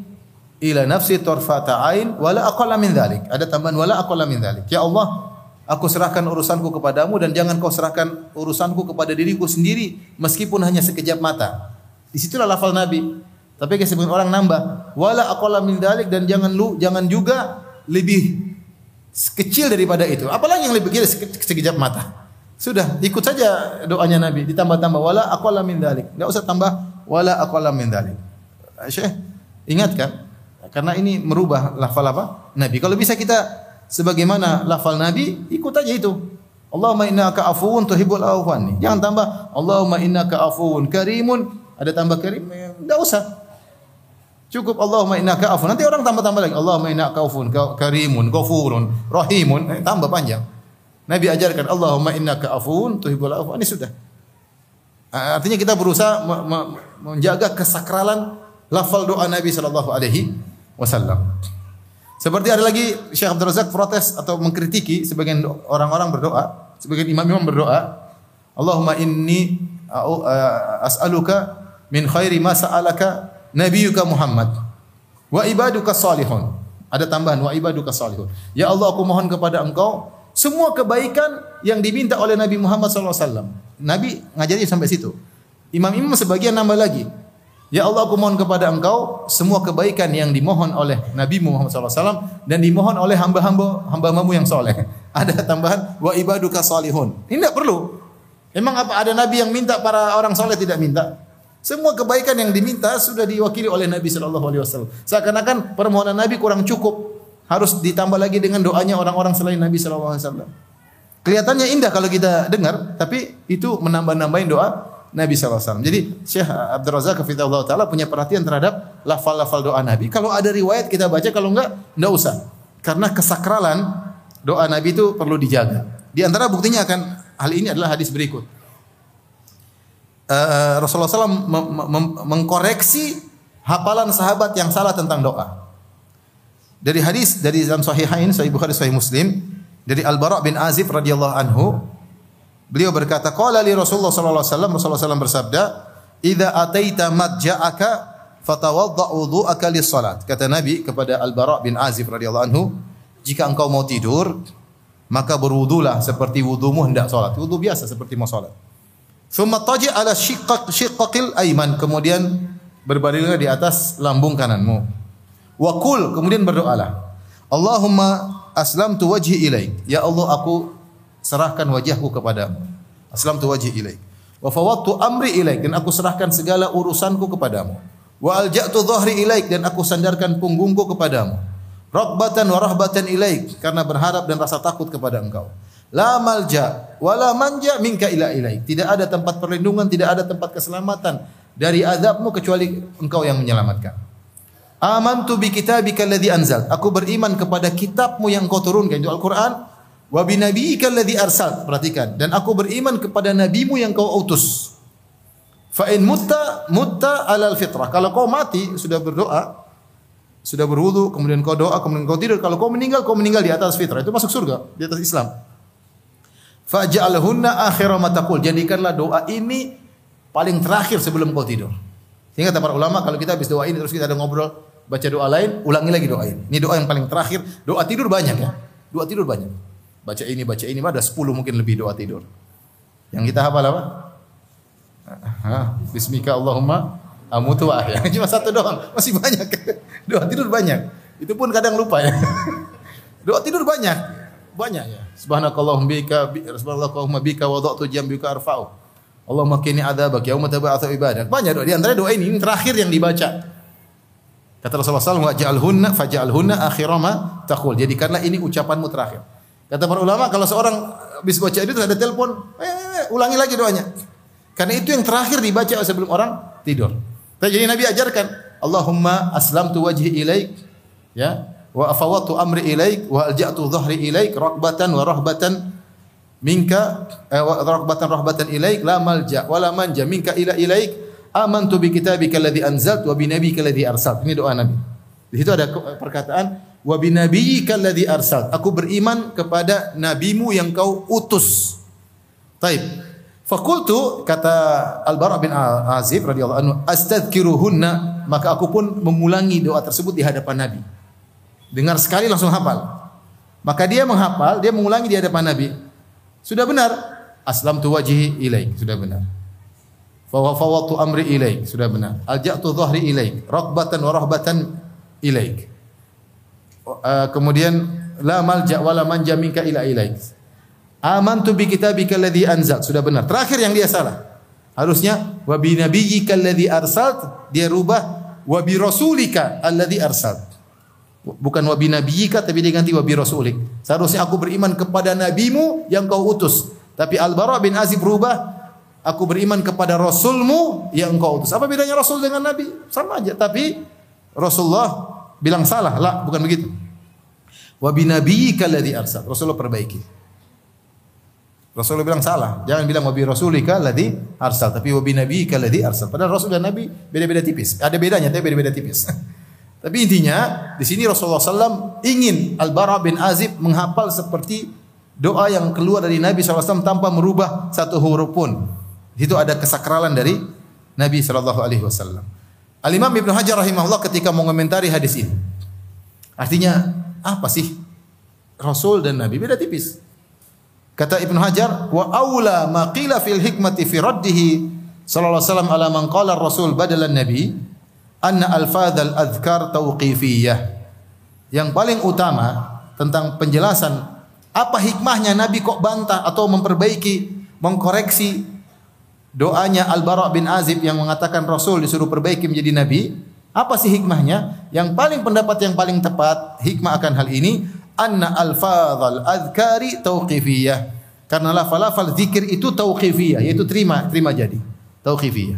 ila nafsi tarfata ain wala aqalla min dzalik. Ada tambahan wala aqalla min dzalik. Ya Allah, aku serahkan urusanku kepadamu dan jangan kau serahkan urusanku kepada diriku sendiri meskipun hanya sekejap mata. Di situlah lafal Nabi. Tapi sebagian orang nambah wala aqalla min dzalik dan jangan lu jangan juga lebih kecil daripada itu. Apalagi yang lebih kecil sekejap mata. Sudah, ikut saja doanya Nabi ditambah-tambah wala aqalla min dzalik. Enggak usah tambah wala aqalla min dzalik. Syekh, ingatkan karena ini merubah lafal apa? Nabi. Kalau bisa kita sebagaimana lafal Nabi, ikut aja itu. Allahumma innaka afuwun tuhibbul afwan. Jangan tambah Allahumma innaka afuwun karimun. Ada tambah karim, enggak usah. Cukup Allahumma innaka afuwun. Nanti orang tambah-tambah lagi. Allahumma innaka afuwun karimun, ghafurun, rahimun. Eh, tambah panjang. Nabi ajarkan Allahumma innaka afuwun tuhibbul afwan. Ini sudah. Artinya kita berusaha menjaga kesakralan lafal doa Nabi sallallahu alaihi wasallam. Seperti ada lagi Syekh Abdul Razak protes atau mengkritiki sebagian orang-orang berdoa, sebagian imam-imam berdoa, Allahumma inni as'aluka min khairi ma sa'alaka nabiyyuka Muhammad wa ibaduka salihun. Ada tambahan wa ibaduka salihun. Ya Allah aku mohon kepada Engkau semua kebaikan yang diminta oleh Nabi Muhammad SAW. Nabi ngajarin sampai situ. Imam-imam sebagian nambah lagi. Ya Allah aku mohon kepada engkau semua kebaikan yang dimohon oleh Nabi Muhammad SAW dan dimohon oleh hamba-hamba hamba-hambamu yang soleh. Ada tambahan wa ibaduka salihun. Ini tidak perlu. Emang apa ada Nabi yang minta para orang soleh tidak minta? Semua kebaikan yang diminta sudah diwakili oleh Nabi Shallallahu Alaihi Wasallam. Seakan-akan permohonan Nabi kurang cukup harus ditambah lagi dengan doanya orang-orang selain Nabi sallallahu alaihi wasallam. Kelihatannya indah kalau kita dengar, tapi itu menambah-nambahin doa Nabi sallallahu alaihi wasallam. Jadi Syekh Abdul Razak Hafizahullah taala punya perhatian terhadap lafal-lafal doa Nabi. Kalau ada riwayat kita baca, kalau enggak enggak usah. Karena kesakralan doa Nabi itu perlu dijaga. Di antara buktinya akan hal ini adalah hadis berikut. Uh, Rasulullah SAW mengkoreksi hafalan sahabat yang salah tentang doa. Dari hadis dari dalam sahihain Sahih Bukhari Sahih Muslim dari Al Bara bin Azib radhiyallahu anhu beliau berkata qala li Rasulullah sallallahu alaihi wasallam Rasulullah SAW bersabda idza ataita madja'aka fatawadda wudu'aka lis salat kata Nabi kepada Al Bara bin Azib radhiyallahu anhu jika engkau mau tidur maka berwudulah seperti wudumu hendak salat. Wudu biasa seperti mau salat thumma taji ala shiqqaq shiqqaqil aiman kemudian berbaringlah di atas lambung kananmu Wakul kemudian berdoalah. Allahumma aslamtu wajhi ilaik. Ya Allah aku serahkan wajahku kepadamu. Aslamtu wajhi ilaik. Wa fawwadtu amri ilaik dan aku serahkan segala urusanku kepadamu. Wa alja'tu dhahri ilaik dan aku sandarkan punggungku kepadamu. Rabbatan wa rahbatan ilaik karena berharap dan rasa takut kepada Engkau. La malja wa la manja minka ila ilaik. Tidak ada tempat perlindungan, tidak ada tempat keselamatan dari azabmu kecuali Engkau yang menyelamatkan. Amantu bi kitabika alladhi anzal. Aku beriman kepada kitabmu yang kau turunkan itu Al-Qur'an. Wa bi nabiyyika alladhi arsal. Perhatikan. Dan aku beriman kepada nabimu yang kau utus. Fa in mutta mutta alal fitrah. Kalau kau mati sudah berdoa, sudah berwudu, kemudian kau doa, kemudian kau tidur. Kalau kau meninggal, kau meninggal di atas fitrah. Itu masuk surga, di atas Islam. Faj'alhunna akhira ma taqul. Jadikanlah doa ini paling terakhir sebelum kau tidur. Sehingga kata para ulama kalau kita habis doa ini terus kita ada ngobrol, baca doa lain, ulangi lagi doa ini. Ini doa yang paling terakhir. Doa tidur banyak ya. Doa tidur banyak. Baca ini, baca ini, ada 10 mungkin lebih doa tidur. Yang kita hafal apa? Ha, Bismika Allahumma amutu wa ahya. Cuma satu doang, masih banyak. Doa tidur banyak. Itu pun kadang lupa ya. Doa tidur banyak. Banyak ya. Subhanakallahumma bika, subhanakallahumma bika wada'tu jambika arfa'u. Allah makini adzabak yauma tab'atsu ibadak. Banyak doa di antara doa ini, ini terakhir yang dibaca. Kata Rasulullah SAW, waj'alhunna faj'alhunna akhira ma taqul. Jadikanlah ini ucapanmu terakhir. Kata para ulama kalau seorang habis baca itu ada telepon, eh, eh, eh, ulangi lagi doanya. Karena itu yang terakhir dibaca sebelum orang tidur. Jadi Nabi ajarkan, Allahumma aslamtu wajhi ilaik ya wa afawatu amri ilaik wa alja'tu dhahri ilaik rakbatan wa rahbatan minka eh, rahbatan rahbatan ilaik la malja wala manja minka ila ilaik. Amantu bi kitabika alladhi anzalt wa bi nabiyyika alladhi arsalt. Ini doa nabi. Di situ ada perkataan wa bi nabiyyika alladhi arsalt. Aku beriman kepada nabimu yang kau utus. Taib. Fakultu kata al bara bin azib radhiyallahu anhu astadkiruhunna maka aku pun mengulangi doa tersebut di hadapan nabi dengar sekali langsung hafal maka dia menghafal dia mengulangi di hadapan nabi sudah benar. Aslam tu wajhi ilaik. Sudah benar. Fawafawatu amri ilaik. Sudah benar. Alja'tu dhahri ilaik. Rakbatan wa rahbatan ilaik. Uh, kemudian la malja wala manja minka ila ilaik. Amantu bi kitabika alladhi anzal. Sudah benar. Terakhir yang dia salah. Harusnya wa bi nabiyyika alladhi arsalt dia rubah wa bi rasulika alladhi arsalt. Bukan wabi nabiyyika tapi dia ganti wabi rasulik. Seharusnya aku beriman kepada nabimu yang kau utus. Tapi Al-Bara bin Azib berubah, aku beriman kepada Rasulmu yang engkau utus. Apa bedanya Rasul dengan Nabi? Sama aja. Tapi Rasulullah bilang salah. Lah, bukan begitu. Wa binabiyyika alladhi arsal. Rasulullah perbaiki. Rasulullah bilang salah. Jangan bilang wa bi rasulika alladhi arsal, tapi wa binabiyyika alladhi arsal. Padahal Rasul dan Nabi beda-beda tipis. Ada bedanya, tapi beda-beda tipis. tapi intinya di sini Rasulullah SAW ingin Al-Bara bin Azib menghafal seperti doa yang keluar dari Nabi SAW tanpa merubah satu huruf pun. Di situ ada kesakralan dari Nabi Shallallahu Alaihi Wasallam. Al Imam Ibnu Hajar rahimahullah ketika mengomentari hadis ini, artinya apa sih Rasul dan Nabi beda tipis. Kata Ibnu Hajar, wa aula ma qila fil hikmati fi raddihi sallallahu alaihi wasallam ala man qala rasul badalan nabi anna al adhkar tauqifiyah. Yang paling utama tentang penjelasan apa hikmahnya Nabi kok bantah atau memperbaiki, mengkoreksi doanya Al-Bara bin Azib yang mengatakan Rasul disuruh perbaiki menjadi nabi. Apa sih hikmahnya? Yang paling pendapat yang paling tepat hikmah akan hal ini anna alfadzal adhkari tauqifiyah. Karena lafal-lafal zikir itu tauqifiyah, yaitu terima, terima jadi. Tauqifiyah.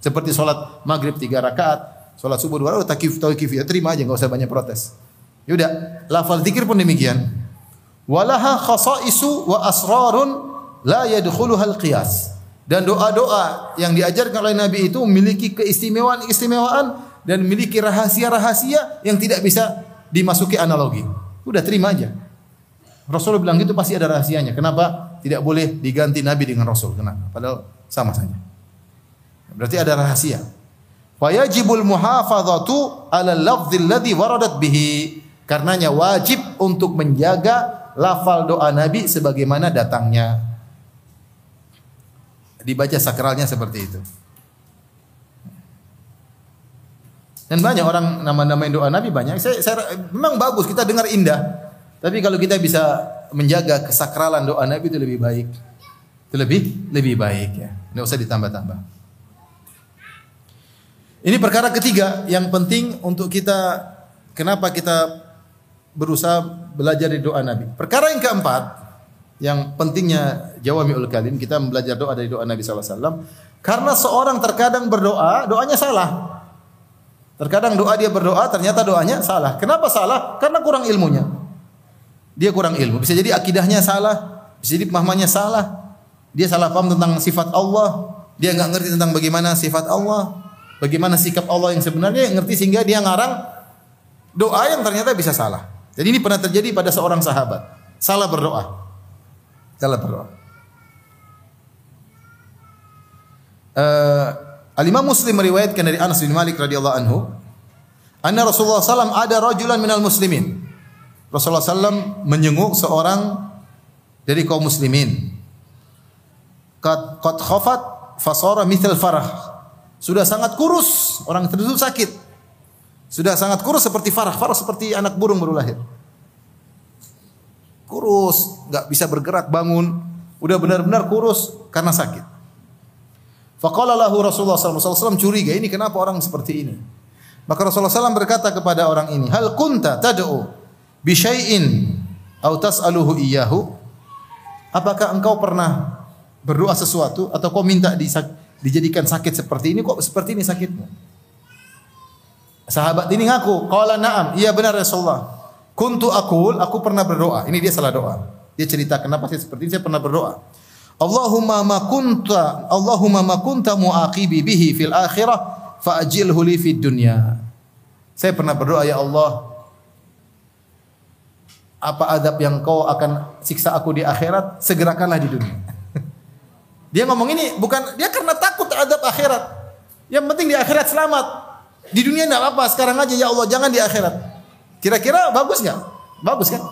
Seperti sholat maghrib tiga rakaat, sholat subuh dua rakaat, tauqif, tauqifiyah. Terima aja, nggak usah banyak protes. Yaudah, lafal zikir pun demikian. Walaha khasaisu wa asrarun la yadkhuluhal qiyas. Dan doa-doa yang diajarkan oleh Nabi itu memiliki keistimewaan-keistimewaan dan memiliki rahasia-rahasia yang tidak bisa dimasuki analogi. Udah terima aja. Rasul bilang gitu pasti ada rahasianya. Kenapa tidak boleh diganti Nabi dengan Rasul? Kenapa? Padahal sama saja. Berarti ada rahasia. Wajibul muhafadzatu ala lafdzil ladzi waradat bihi. Karenanya wajib untuk menjaga lafal doa Nabi sebagaimana datangnya. Dibaca sakralnya seperti itu. Dan banyak orang nama-namain doa Nabi banyak. Saya, saya memang bagus kita dengar indah. Tapi kalau kita bisa menjaga kesakralan doa Nabi itu lebih baik. Itu lebih lebih baik ya. Tidak usah ditambah-tambah. Ini perkara ketiga yang penting untuk kita kenapa kita berusaha belajar di doa Nabi. Perkara yang keempat yang pentingnya jawamiul kalim kita belajar doa dari doa Nabi SAW karena seorang terkadang berdoa doanya salah. Terkadang doa dia berdoa ternyata doanya salah. Kenapa salah? Karena kurang ilmunya. Dia kurang ilmu. Bisa jadi akidahnya salah, bisa jadi pemahamannya salah. Dia salah paham tentang sifat Allah, dia nggak ngerti tentang bagaimana sifat Allah, bagaimana sikap Allah yang sebenarnya, yang ngerti sehingga dia ngarang doa yang ternyata bisa salah. Jadi ini pernah terjadi pada seorang sahabat, salah berdoa. Salah berdoa. Uh, Al-Imam Muslim meriwayatkan dari Anas bin Malik radhiyallahu anhu, anna Rasulullah SAW ada rajulan minal muslimin. Rasulullah SAW menyenguk seorang dari kaum muslimin. Qad khafat fasara mithal farah. Sudah sangat kurus, orang tersebut sakit. Sudah sangat kurus seperti farah. Farah seperti anak burung baru lahir. Kurus, nggak bisa bergerak bangun. Udah benar-benar kurus karena sakit. Faqala lahu Rasulullah SAW curiga, ini kenapa orang seperti ini? Maka Rasulullah SAW berkata kepada orang ini, Hal kunta tad'u bisyai'in au tas'aluhu iyyahu apakah engkau pernah berdoa sesuatu atau kau minta dijadikan sakit seperti ini kok seperti ini sakitmu? Sahabat ini ngaku qala na'am. Iya benar Rasulullah. Kuntu aqul aku pernah berdoa. Ini dia salah doa. Dia cerita kenapa saya seperti ini? Saya pernah berdoa. Allahumma ma kunta Allahumma ma kunta muaqibi bihi fil akhirah fa'jilhu li fid dunya. Saya pernah berdoa ya Allah apa adab yang kau akan siksa aku di akhirat, segerakanlah di dunia. Dia ngomong ini bukan dia karena takut adab akhirat. Yang penting di akhirat selamat. Di dunia enggak apa-apa, sekarang aja ya Allah, jangan di akhirat. Kira-kira bagus nggak? Bagus kan?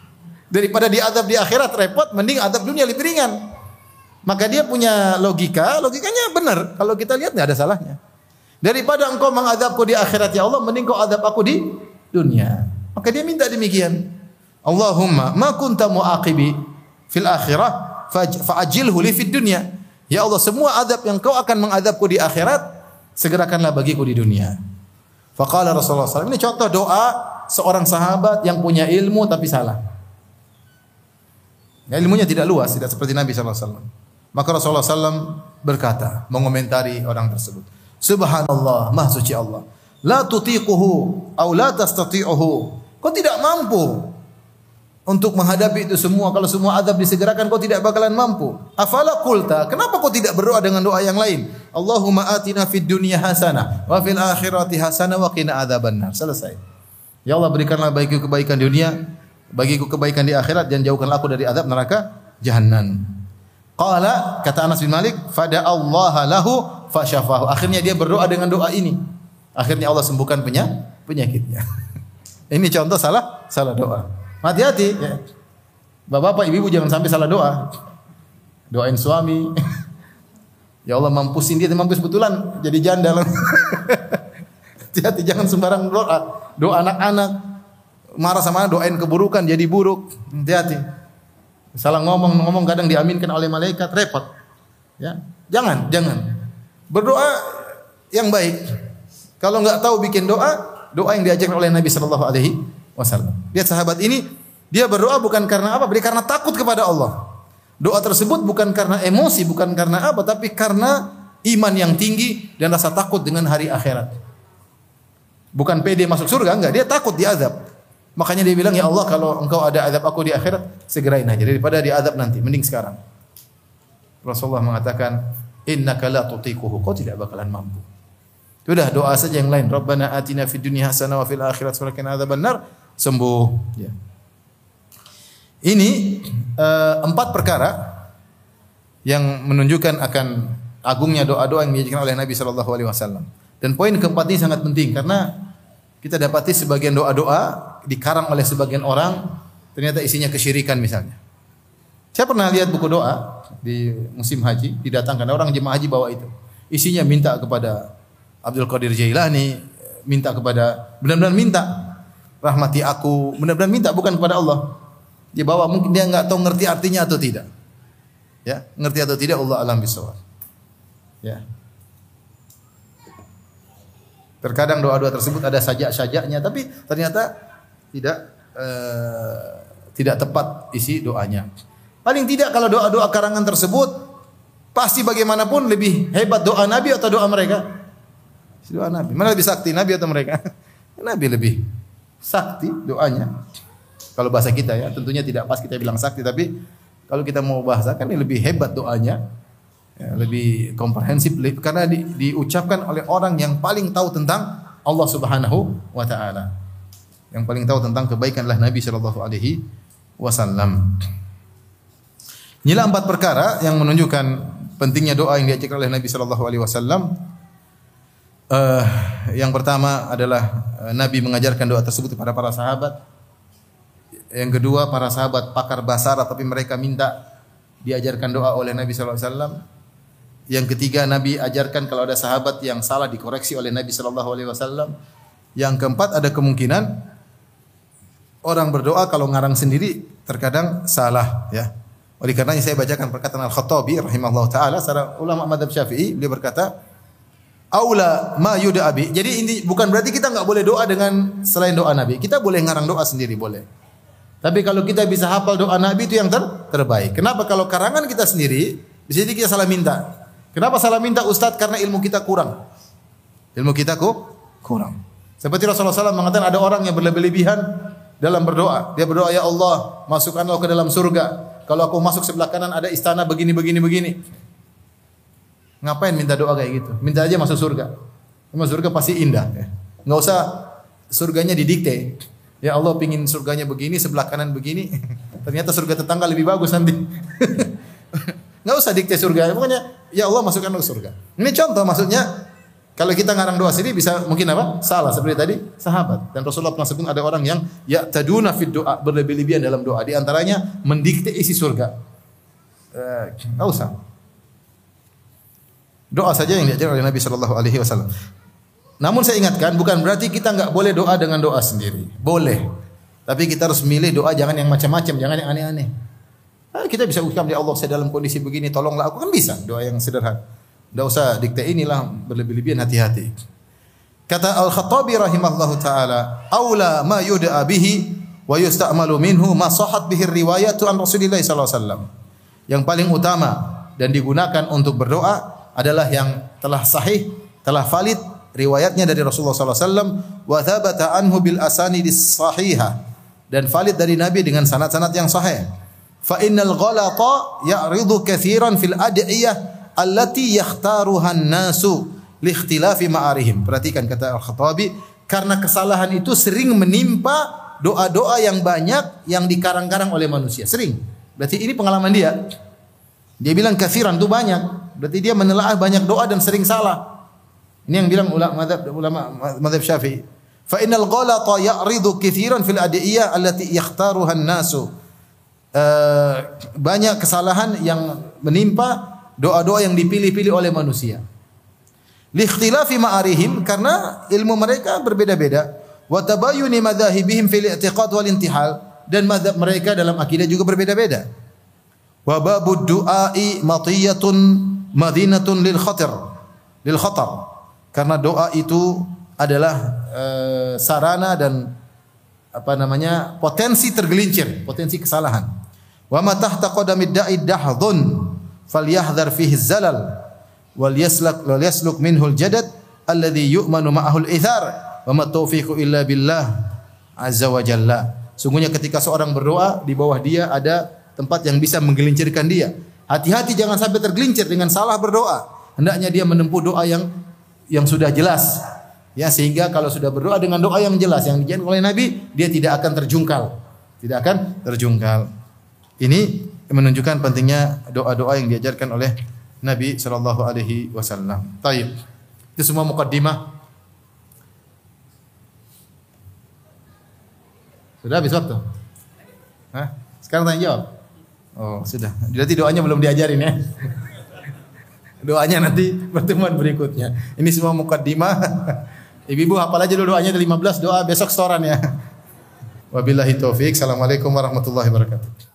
Daripada di adab di akhirat repot, mending adab dunia lebih ringan. Maka dia punya logika, logikanya benar. Kalau kita lihat nggak ada salahnya. Daripada engkau mengadabku di akhirat ya Allah, mending kau adab aku di dunia. Maka dia minta demikian. Allahumma ma kunta muaqibi fil akhirah fa'ajilhu li fid dunya. Ya Allah, semua adab yang kau akan mengadabku di akhirat, segerakanlah bagiku di dunia. Faqala Rasulullah SAW. Ini contoh doa seorang sahabat yang punya ilmu tapi salah. Ya, ilmunya tidak luas, tidak seperti Nabi wasallam. Maka Rasulullah SAW berkata, mengomentari orang tersebut. Subhanallah, maha suci Allah. La tutiquhu au la tastati'uhu. Kau tidak mampu untuk menghadapi itu semua. Kalau semua adab disegerakan, kau tidak bakalan mampu. Afala kulta, kenapa kau tidak berdoa dengan doa yang lain? Allahumma atina fid dunya hasanah wa fil akhirati hasanah wa qina adzabannar. Selesai. Ya Allah berikanlah bagiku kebaikan dunia, bagiku kebaikan di akhirat dan jauhkanlah aku dari azab neraka jahanam. Qala kata Anas bin Malik, fada Allah lahu fasyafahu. Akhirnya dia berdoa dengan doa ini. Akhirnya Allah sembuhkan penyakitnya. ini contoh salah salah doa. Hati-hati ya. Bapak-bapak, ibu-ibu jangan sampai salah doa. Doain suami. ya Allah mampusin dia, mampus betulan jadi janda. Hati-hati jangan sembarang doa. Doa anak-anak marah sama anak, doain keburukan jadi buruk. Hati-hati. Salah ngomong ngomong kadang diaminkan oleh malaikat repot. Ya, jangan, jangan. Berdoa yang baik. Kalau nggak tahu bikin doa, doa yang diajarkan oleh Nabi Shallallahu Alaihi Wasallam. Lihat sahabat ini, dia berdoa bukan karena apa? Dia karena takut kepada Allah. Doa tersebut bukan karena emosi, bukan karena apa, tapi karena iman yang tinggi dan rasa takut dengan hari akhirat. Bukan pede masuk surga, enggak. Dia takut diazab. Makanya dia bilang, ya Allah kalau engkau ada azab aku di akhirat, segerain aja daripada di azab nanti, mending sekarang. Rasulullah mengatakan, innaka la tutiquhu, kau tidak bakalan mampu. Sudah doa saja yang lain. Rabbana atina fid dunya hasanah wa fil akhirati. Sembuh. Ya. Ini uh, empat perkara yang menunjukkan akan agungnya doa-doa yang diajarkan oleh Nabi Shallallahu Alaihi Wasallam. Dan poin keempat ini sangat penting karena kita dapati sebagian doa-doa dikarang oleh sebagian orang ternyata isinya kesyirikan misalnya. Saya pernah lihat buku doa di musim haji didatangkan orang jemaah haji bawa itu. Isinya minta kepada Abdul Qadir Jailani, minta kepada benar-benar minta rahmati aku, benar-benar minta bukan kepada Allah. Dia bawa mungkin dia nggak tahu ngerti artinya atau tidak. Ya, ngerti atau tidak Allah alam bisawab. Ya. Terkadang doa-doa tersebut ada sajak-sajaknya, tapi ternyata tidak uh, tidak tepat isi doanya. Paling tidak kalau doa-doa karangan tersebut pasti bagaimanapun lebih hebat doa Nabi atau doa mereka. Doa Nabi. Mana lebih sakti Nabi atau mereka? Nabi lebih sakti doanya. Kalau bahasa kita ya, tentunya tidak pas kita bilang sakti tapi kalau kita mau bahasakan ini lebih hebat doanya ya, lebih komprehensif karena di, diucapkan oleh orang yang paling tahu tentang Allah Subhanahu wa taala. Yang paling tahu tentang kebaikan adalah Nabi sallallahu alaihi wasallam. Inilah empat perkara yang menunjukkan pentingnya doa yang diajarkan oleh Nabi sallallahu alaihi wasallam. Uh, yang pertama adalah uh, Nabi mengajarkan doa tersebut kepada para sahabat. Yang kedua, para sahabat pakar bahasa Arab tapi mereka minta diajarkan doa oleh Nabi sallallahu alaihi wasallam. Yang ketiga Nabi ajarkan kalau ada sahabat yang salah dikoreksi oleh Nabi sallallahu alaihi wasallam. Yang keempat ada kemungkinan orang berdoa kalau ngarang sendiri terkadang salah ya. Oleh karenanya saya bacakan perkataan Al-Khattabi rahimahullah taala secara ulama madhab Syafi'i beliau berkata aula ma abi. Jadi ini bukan berarti kita nggak boleh doa dengan selain doa Nabi. Kita boleh ngarang doa sendiri boleh. Tapi kalau kita bisa hafal doa Nabi itu yang ter terbaik. Kenapa kalau karangan kita sendiri bisa jadi kita salah minta. Kenapa salah minta Ustadz? Karena ilmu kita kurang. Ilmu kita kok kurang. Seperti Rasulullah SAW mengatakan ada orang yang berlebih-lebihan dalam berdoa. Dia berdoa, Ya Allah, masukkanlah ke dalam surga. Kalau aku masuk sebelah kanan ada istana begini, begini, begini. Ngapain minta doa kayak gitu? Minta aja masuk surga. Masuk surga pasti indah. Nggak usah surganya didikte. Ya Allah pingin surganya begini, sebelah kanan begini. Ternyata surga tetangga lebih bagus nanti. Nggak usah dikte surga. Pokoknya ya Allah masukkan ke surga. Ini contoh maksudnya kalau kita ngarang doa sendiri bisa mungkin apa? Salah seperti tadi sahabat. Dan Rasulullah pernah sebut ada orang yang ya taduna fid doa berlebih-lebihan dalam doa. Di antaranya mendikte isi surga. Eh, nggak usah. Doa saja yang diajarkan oleh Nabi Shallallahu Alaihi Wasallam. Namun saya ingatkan bukan berarti kita nggak boleh doa dengan doa sendiri. Boleh. Tapi kita harus milih doa jangan yang macam-macam, jangan yang aneh-aneh. Nah, kita bisa ucap ya Allah saya dalam kondisi begini tolonglah aku kan bisa doa yang sederhana. Tidak usah dikte inilah berlebih-lebihan hati-hati. Kata Al-Khattabi rahimahullahu taala, "Aula ma yud'a bihi wa yusta'malu minhu ma sahhat bihi riwayatu an Rasulillah sallallahu alaihi wasallam. Yang paling utama dan digunakan untuk berdoa adalah yang telah sahih, telah valid riwayatnya dari Rasulullah wasallam wa thabata anhu bil asanidis sahihah dan valid dari Nabi dengan sanad-sanad yang sahih. Fa innal ghalata ya'ridu katsiran fil ad'iyah allati yakhtaruha an-nasu li ikhtilafi ma'arihim. Perhatikan kata Al-Khattabi, karena kesalahan itu sering menimpa doa-doa yang banyak yang dikarang-karang oleh manusia. Sering. Berarti ini pengalaman dia. Dia bilang katsiran itu banyak. Berarti dia menelaah banyak doa dan sering salah. Ini yang bilang ulama mazhab ulama mazhab Syafi'i. Fa innal ghalata ya'ridu katsiran fil adiyah allati yakhtaruha an-nasu. Uh, banyak kesalahan yang menimpa doa-doa yang dipilih-pilih oleh manusia. Likhtilafi ma'arihim karena ilmu mereka berbeda-beda. Wa tabayyuni madzahibihim fil i'tiqad wal intihal dan mazhab mereka dalam akidah juga berbeda-beda. Wa babud du'ai matiyatun madinatun lil khatir lil khatar. Karena doa itu adalah uh, sarana dan apa namanya potensi tergelincir, potensi kesalahan. Wa ma tahta qadamid da'i dahdhun falyahdhar fihi zalal wal yasluk wal yasluk minhu al jadad alladhi yu'manu ma'ahu al ithar wa ma taufiqu illa billah azza wa jalla. Sungguhnya ketika seorang berdoa di bawah dia ada tempat yang bisa menggelincirkan dia. Hati-hati jangan sampai tergelincir dengan salah berdoa. Hendaknya dia menempuh doa yang yang sudah jelas Ya sehingga kalau sudah berdoa dengan doa yang jelas yang dijanjikan oleh Nabi, dia tidak akan terjungkal. Tidak akan terjungkal. Ini menunjukkan pentingnya doa-doa yang diajarkan oleh Nabi sallallahu alaihi wasallam. Taib. Itu semua mukaddimah. Sudah habis waktu? Hah? Sekarang tanya jawab. Oh, sudah. Berarti doanya belum diajarin ya. Doanya nanti pertemuan berikutnya. Ini semua mukaddimah. Ibu-ibu hafal aja dulu doanya ada 15 doa besok setoran ya. Wabillahi taufik. Assalamualaikum warahmatullahi wabarakatuh.